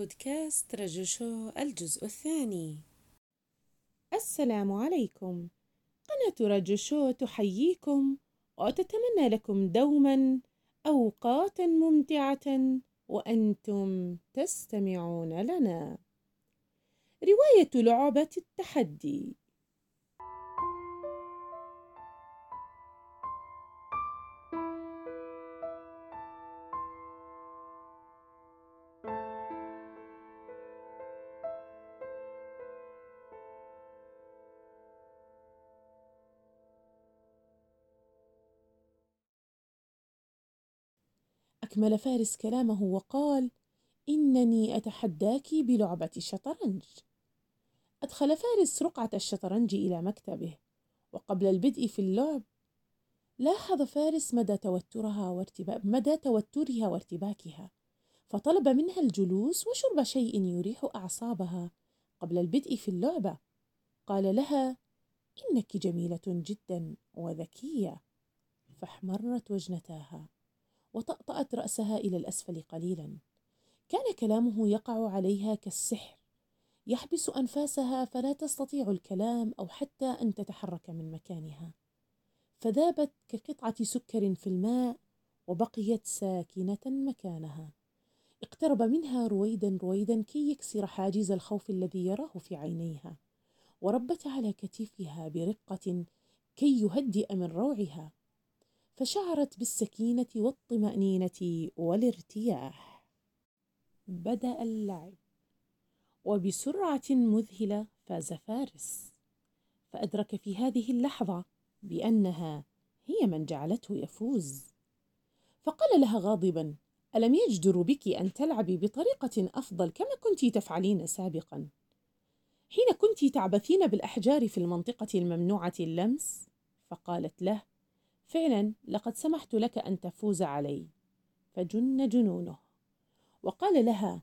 بودكاست رجو شو الجزء الثاني. السلام عليكم. قناة رجو شو تحييكم وتتمنى لكم دوما أوقاتا ممتعة وأنتم تستمعون لنا. رواية لعبة التحدي. أكمل فارس كلامه وقال إنني أتحداك بلعبة الشطرنج. أدخل فارس رقعة الشطرنج إلى مكتبه وقبل البدء في اللعب لاحظ فارس مدى توترها وارتبا... مدى توترها وارتباكها فطلب منها الجلوس وشرب شيء يريح أعصابها قبل البدء في اللعبة. قال لها إنك جميلة جدا وذكية. فاحمرت وجنتاها. وطأطأت رأسها إلى الأسفل قليلا. كان كلامه يقع عليها كالسحر. يحبس أنفاسها فلا تستطيع الكلام أو حتى أن تتحرك من مكانها. فذابت كقطعة سكر في الماء وبقيت ساكنة مكانها. اقترب منها رويدا رويدا كي يكسر حاجز الخوف الذي يراه في عينيها. وربت على كتفها برقة كي يهدئ من روعها. فشعرت بالسكينة والطمأنينة والارتياح. بدأ اللعب وبسرعة مذهلة فاز فارس. فأدرك في هذه اللحظة بأنها هي من جعلته يفوز. فقال لها غاضبا ألم يجدر بك أن تلعبي بطريقة أفضل كما كنت تفعلين سابقا؟ حين كنت تعبثين بالأحجار في المنطقة الممنوعة اللمس؟ فقالت له فعلا لقد سمحت لك أن تفوز علي. فجن جنونه. وقال لها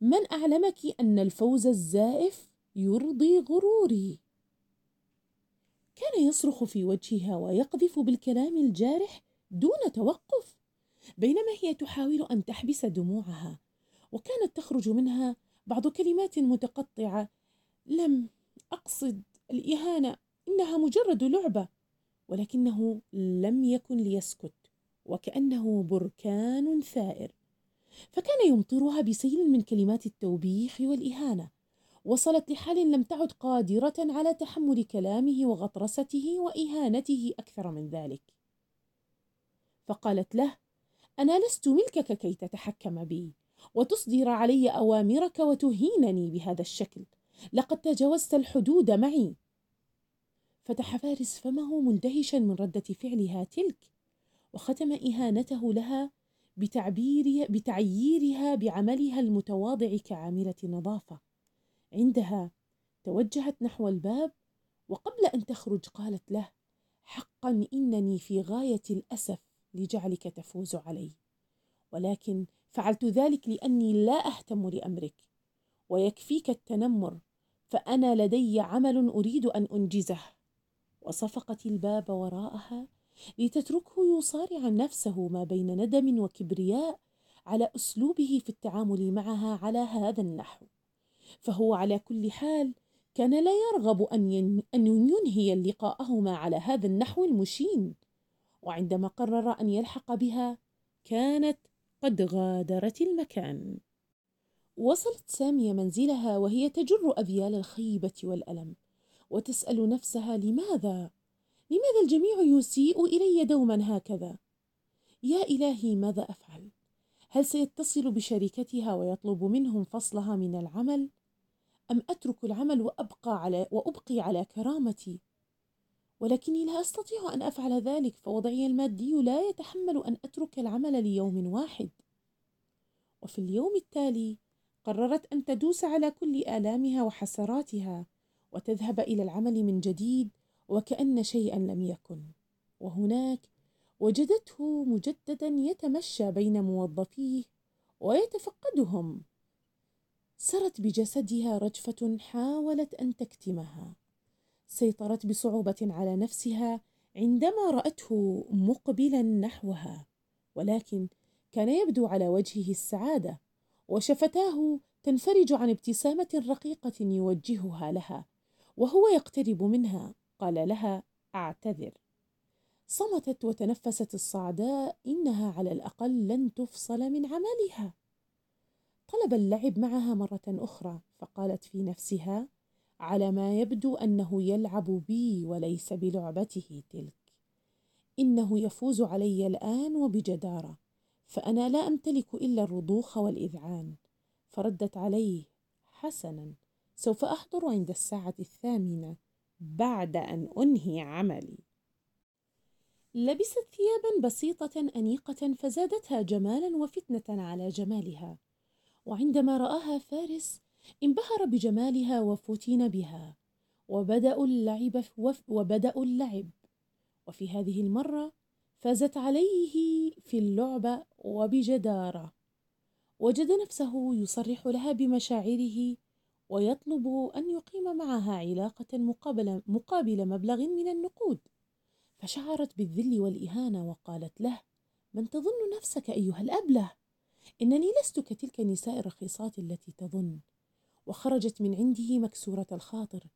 من أعلمك أن الفوز الزائف يرضي غروري؟ كان يصرخ في وجهها ويقذف بالكلام الجارح دون توقف بينما هي تحاول أن تحبس دموعها. وكانت تخرج منها بعض كلمات متقطعة. لم أقصد الإهانة إنها مجرد لعبة. ولكنه لم يكن ليسكت وكأنه بركان ثائر. فكان يمطرها بسيل من كلمات التوبيخ والإهانة. وصلت لحال لم تعد قادرة على تحمل كلامه وغطرسته وإهانته أكثر من ذلك. فقالت له أنا لست ملكك كي تتحكم بي وتصدر علي أوامرك وتهينني بهذا الشكل. لقد تجاوزت الحدود معي. فتح فارس فمه مندهشا من ردة فعلها تلك وختم إهانته لها بتعبير بتعييرها بعملها المتواضع كعاملة نظافة. عندها توجهت نحو الباب وقبل أن تخرج قالت له حقا إنني في غاية الأسف لجعلك تفوز علي ولكن فعلت ذلك لأني لا أهتم لأمرك ويكفيك التنمر فأنا لدي عمل أريد أن أنجزه. وصفقت الباب وراءها لتتركه يصارع نفسه ما بين ندم وكبرياء على أسلوبه في التعامل معها على هذا النحو. فهو على كل حال كان لا يرغب أن أن ينهي لقاءهما على هذا النحو المشين. وعندما قرر أن يلحق بها كانت قد غادرت المكان. وصلت سامية منزلها وهي تجر اذيال الخيبة والألم. وتسأل نفسها لماذا؟ لماذا الجميع يسيء إلي دوما هكذا؟ يا إلهي ماذا أفعل؟ هل سيتصل بشركتها ويطلب منهم فصلها من العمل؟ أم أترك العمل وأبقى على وأبقي على كرامتي؟ ولكني لا أستطيع أن أفعل ذلك فوضعي المادي لا يتحمل أن أترك العمل ليوم واحد. وفي اليوم التالي قررت أن تدوس على كل آلامها وحسراتها وتذهب إلى العمل من جديد وكأن شيئا لم يكن. وهناك وجدته مجددا يتمشى بين موظفيه ويتفقدهم. سرت بجسدها رجفة حاولت أن تكتمها. سيطرت بصعوبة على نفسها عندما رأته مقبلا نحوها ولكن كان يبدو على وجهه السعادة وشفتاه تنفرج عن ابتسامة رقيقة يوجهها لها. وهو يقترب منها. قال لها أعتذر. صمتت وتنفست الصعداء إنها على الأقل لن تفصل من عملها. طلب اللعب معها مرة أخرى فقالت في نفسها على ما يبدو أنه يلعب بي وليس بلعبته تلك. إنه يفوز علي الآن وبجدارة فأنا لا أمتلك إلا الرضوخ والإذعان. فردت عليه حسنا. سوف أحضر عند الساعة الثامنة بعد أن أنهي عملي. لبست ثيابا بسيطة أنيقة فزادتها جمالا وفتنة على جمالها. وعندما رآها فارس انبهر بجمالها وفتن بها. وبدأوا اللعب وبدأوا اللعب. وفي هذه المرة فازت عليه في اللعبة وبجدارة. وجد نفسه يصرح لها بمشاعره ويطلب أن يقيم معها علاقة مقابل, مقابل مبلغ من النقود. فشعرت بالذل والإهانة وقالت له من تظن نفسك أيها الأبلة؟ إنني لست كتلك النساء الرخيصات التي تظن. وخرجت من عنده مكسورة الخاطر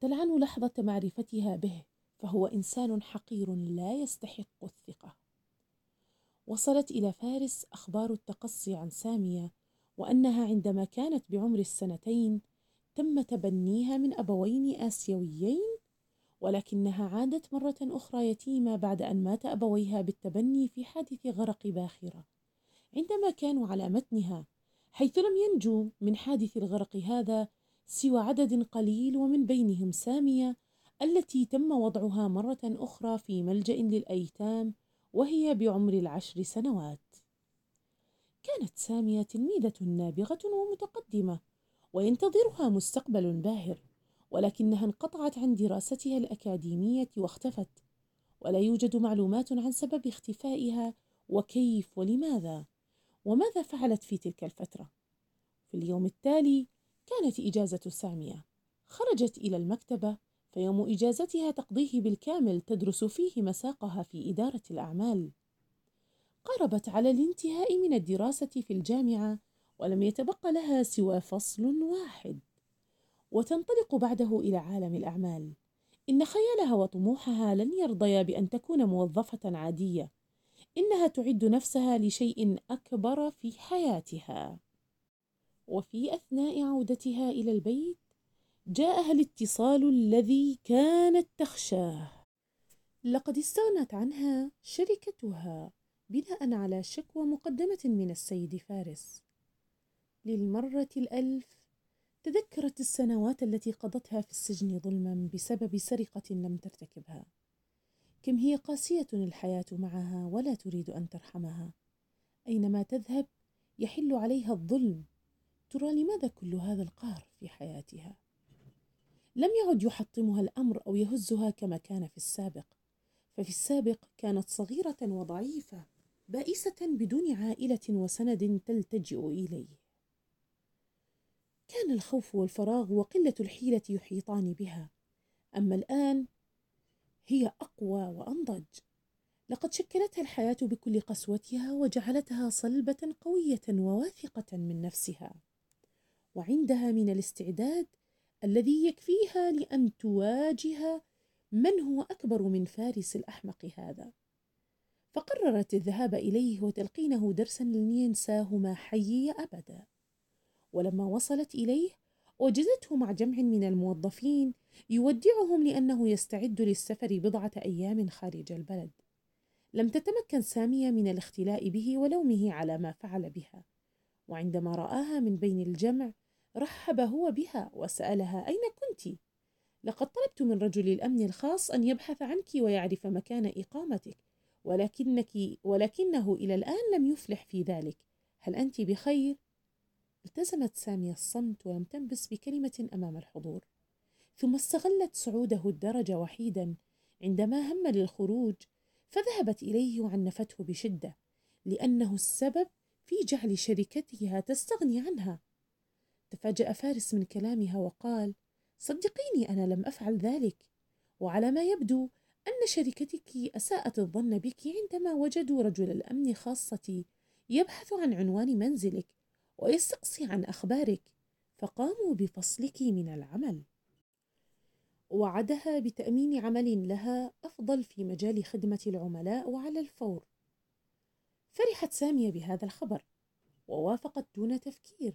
تلعن لحظة معرفتها به فهو إنسان حقير لا يستحق الثقة. وصلت إلى فارس أخبار التقصي عن سامية وأنها عندما كانت بعمر السنتين تم تبنيها من أبوين آسيويين ولكنها عادت مرة أخرى يتيمة بعد أن مات أبويها بالتبني في حادث غرق باخرة. عندما كانوا على متنها حيث لم ينجو من حادث الغرق هذا سوى عدد قليل ومن بينهم سامية التي تم وضعها مرة أخرى في ملجأ للأيتام وهي بعمر العشر سنوات. كانت سامية تلميذة نابغة ومتقدمة وينتظرها مستقبل باهر ولكنها انقطعت عن دراستها الأكاديمية واختفت ولا يوجد معلومات عن سبب اختفائها وكيف ولماذا وماذا فعلت في تلك الفترة. في اليوم التالي كانت إجازة سامية خرجت إلى المكتبة فيوم إجازتها تقضيه بالكامل تدرس فيه مساقها في إدارة الأعمال. قربت على الانتهاء من الدراسة في الجامعة ولم يتبق لها سوى فصل واحد. وتنطلق بعده إلى عالم الأعمال. إن خيالها وطموحها لن يرضيا بأن تكون موظفة عادية. إنها تعد نفسها لشيء أكبر في حياتها. وفي أثناء عودتها إلى البيت جاءها الاتصال الذي كانت تخشاه. لقد استغنت عنها شركتها بناء على شكوى مقدمة من السيد فارس. للمرة الألف. تذكرت السنوات التي قضتها في السجن ظلما بسبب سرقة لم ترتكبها. كم هي قاسية الحياة معها ولا تريد أن ترحمها. أينما تذهب يحل عليها الظلم. ترى لماذا كل هذا القهر في حياتها؟ لم يعد يحطمها الأمر أو يهزها كما كان في السابق. ففي السابق كانت صغيرة وضعيفة بائسة بدون عائلة وسند تلتجئ إليه. كان الخوف والفراغ وقلة الحيلة يحيطان بها. أما الآن هي أقوى وأنضج. لقد شكلتها الحياة بكل قسوتها وجعلتها صلبة قوية وواثقة من نفسها. وعندها من الاستعداد الذي يكفيها لأن تواجه من هو أكبر من فارس الأحمق هذا. فقررت الذهاب إليه وتلقينه درسا لن ينساه ما حيي أبدا. ولما وصلت إليه وجدته مع جمع من الموظفين يودعهم لأنه يستعد للسفر بضعة أيام خارج البلد لم تتمكن سامية من الاختلاء به ولومه على ما فعل بها وعندما رآها من بين الجمع رحب هو بها وسألها أين كنت؟ لقد طلبت من رجل الأمن الخاص أن يبحث عنك ويعرف مكان إقامتك ولكنك ولكنه إلى الآن لم يفلح في ذلك هل أنت بخير؟ التزمت سامية الصمت ولم تنبس بكلمة أمام الحضور ثم استغلت صعوده الدرج وحيدا عندما هم للخروج فذهبت إليه وعنفته بشدة لأنه السبب في جعل شركتها تستغني عنها. تفاجأ فارس من كلامها وقال صدقيني أنا لم أفعل ذلك وعلى ما يبدو أن شركتك أساءت الظن بك عندما وجدوا رجل الأمن خاصتي يبحث عن عنوان منزلك ويستقصي عن أخبارك فقاموا بفصلك من العمل. وعدها بتأمين عمل لها أفضل في مجال خدمة العملاء وعلى الفور. فرحت سامية بهذا الخبر ووافقت دون تفكير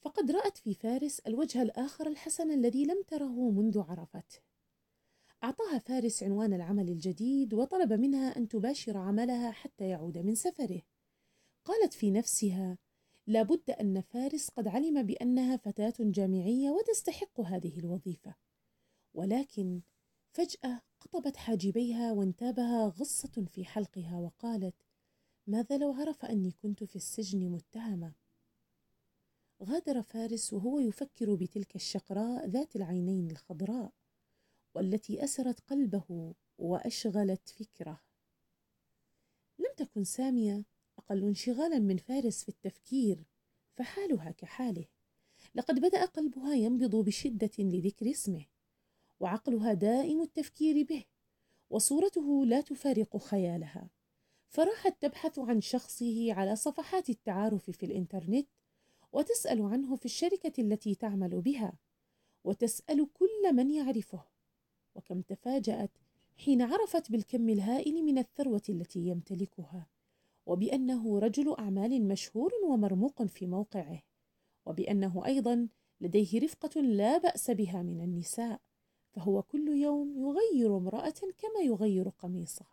فقد رأت في فارس الوجه الآخر الحسن الذي لم تره منذ عرفته أعطاها فارس عنوان العمل الجديد وطلب منها أن تباشر عملها حتى يعود من سفره. قالت في نفسها لابد أن فارس قد علم بأنها فتاة جامعية وتستحق هذه الوظيفة. ولكن فجأة قطبت حاجبيها وانتابها غصة في حلقها وقالت ماذا لو عرف أني كنت في السجن متهمة؟ غادر فارس وهو يفكر بتلك الشقراء ذات العينين الخضراء والتي أسرت قلبه وأشغلت فكره. لم تكن سامية أقل انشغالا من فارس في التفكير فحالها كحاله. لقد بدأ قلبها ينبض بشدة لذكر اسمه وعقلها دائم التفكير به وصورته لا تفارق خيالها. فراحت تبحث عن شخصه على صفحات التعارف في الإنترنت وتسأل عنه في الشركة التي تعمل بها وتسأل كل من يعرفه. وكم تفاجأت حين عرفت بالكم الهائل من الثروة التي يمتلكها. وبأنه رجل أعمال مشهور ومرموق في موقعه وبأنه أيضا لديه رفقة لا بأس بها من النساء فهو كل يوم يغير امرأة كما يغير قميصه.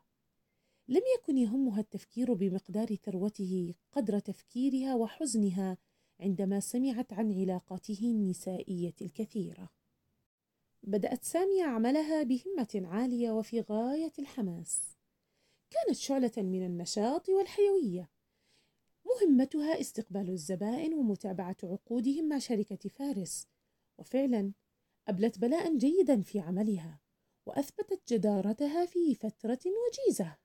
لم يكن يهمها التفكير بمقدار ثروته قدر تفكيرها وحزنها عندما سمعت عن علاقاته النسائية الكثيرة. بدأت سامية عملها بهمة عالية وفي غاية الحماس. كانت شعلة من النشاط والحيوية. مهمتها استقبال الزبائن ومتابعة عقودهم مع شركة فارس. وفعلا أبلت بلاء جيدا في عملها وأثبتت جدارتها في فترة وجيزة.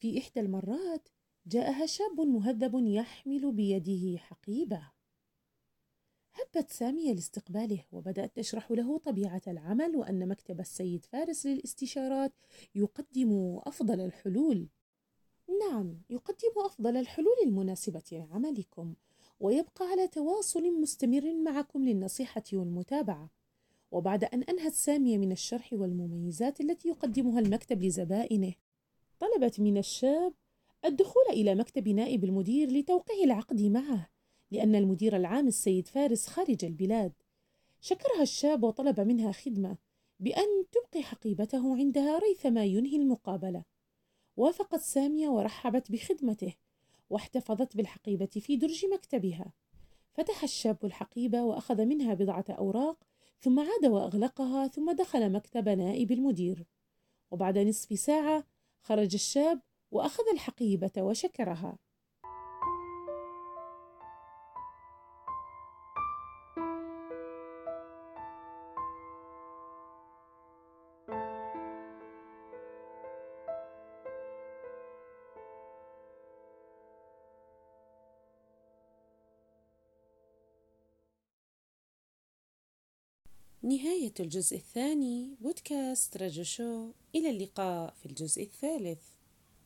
في إحدى المرات جاءها شاب مهذب يحمل بيده حقيبة. هبت سامية لاستقباله وبدأت تشرح له طبيعة العمل وأن مكتب السيد فارس للاستشارات يقدم أفضل الحلول. نعم، يقدم أفضل الحلول المناسبة لعملكم، ويبقى على تواصل مستمر معكم للنصيحة والمتابعة. وبعد أن أنهت سامية من الشرح والمميزات التي يقدمها المكتب لزبائنه، طلبت من الشاب الدخول إلى مكتب نائب المدير لتوقيع العقد معه لأن المدير العام السيد فارس خارج البلاد. شكرها الشاب وطلب منها خدمة بأن تبقي حقيبته عندها ريثما ينهي المقابلة. وافقت سامية ورحبت بخدمته واحتفظت بالحقيبة في درج مكتبها. فتح الشاب الحقيبة وأخذ منها بضعة أوراق ثم عاد وأغلقها ثم دخل مكتب نائب المدير. وبعد نصف ساعة خرج الشاب وأخذ الحقيبة وشكرها. نهاية الجزء الثاني بودكاست رجو شو إلى اللقاء في الجزء الثالث.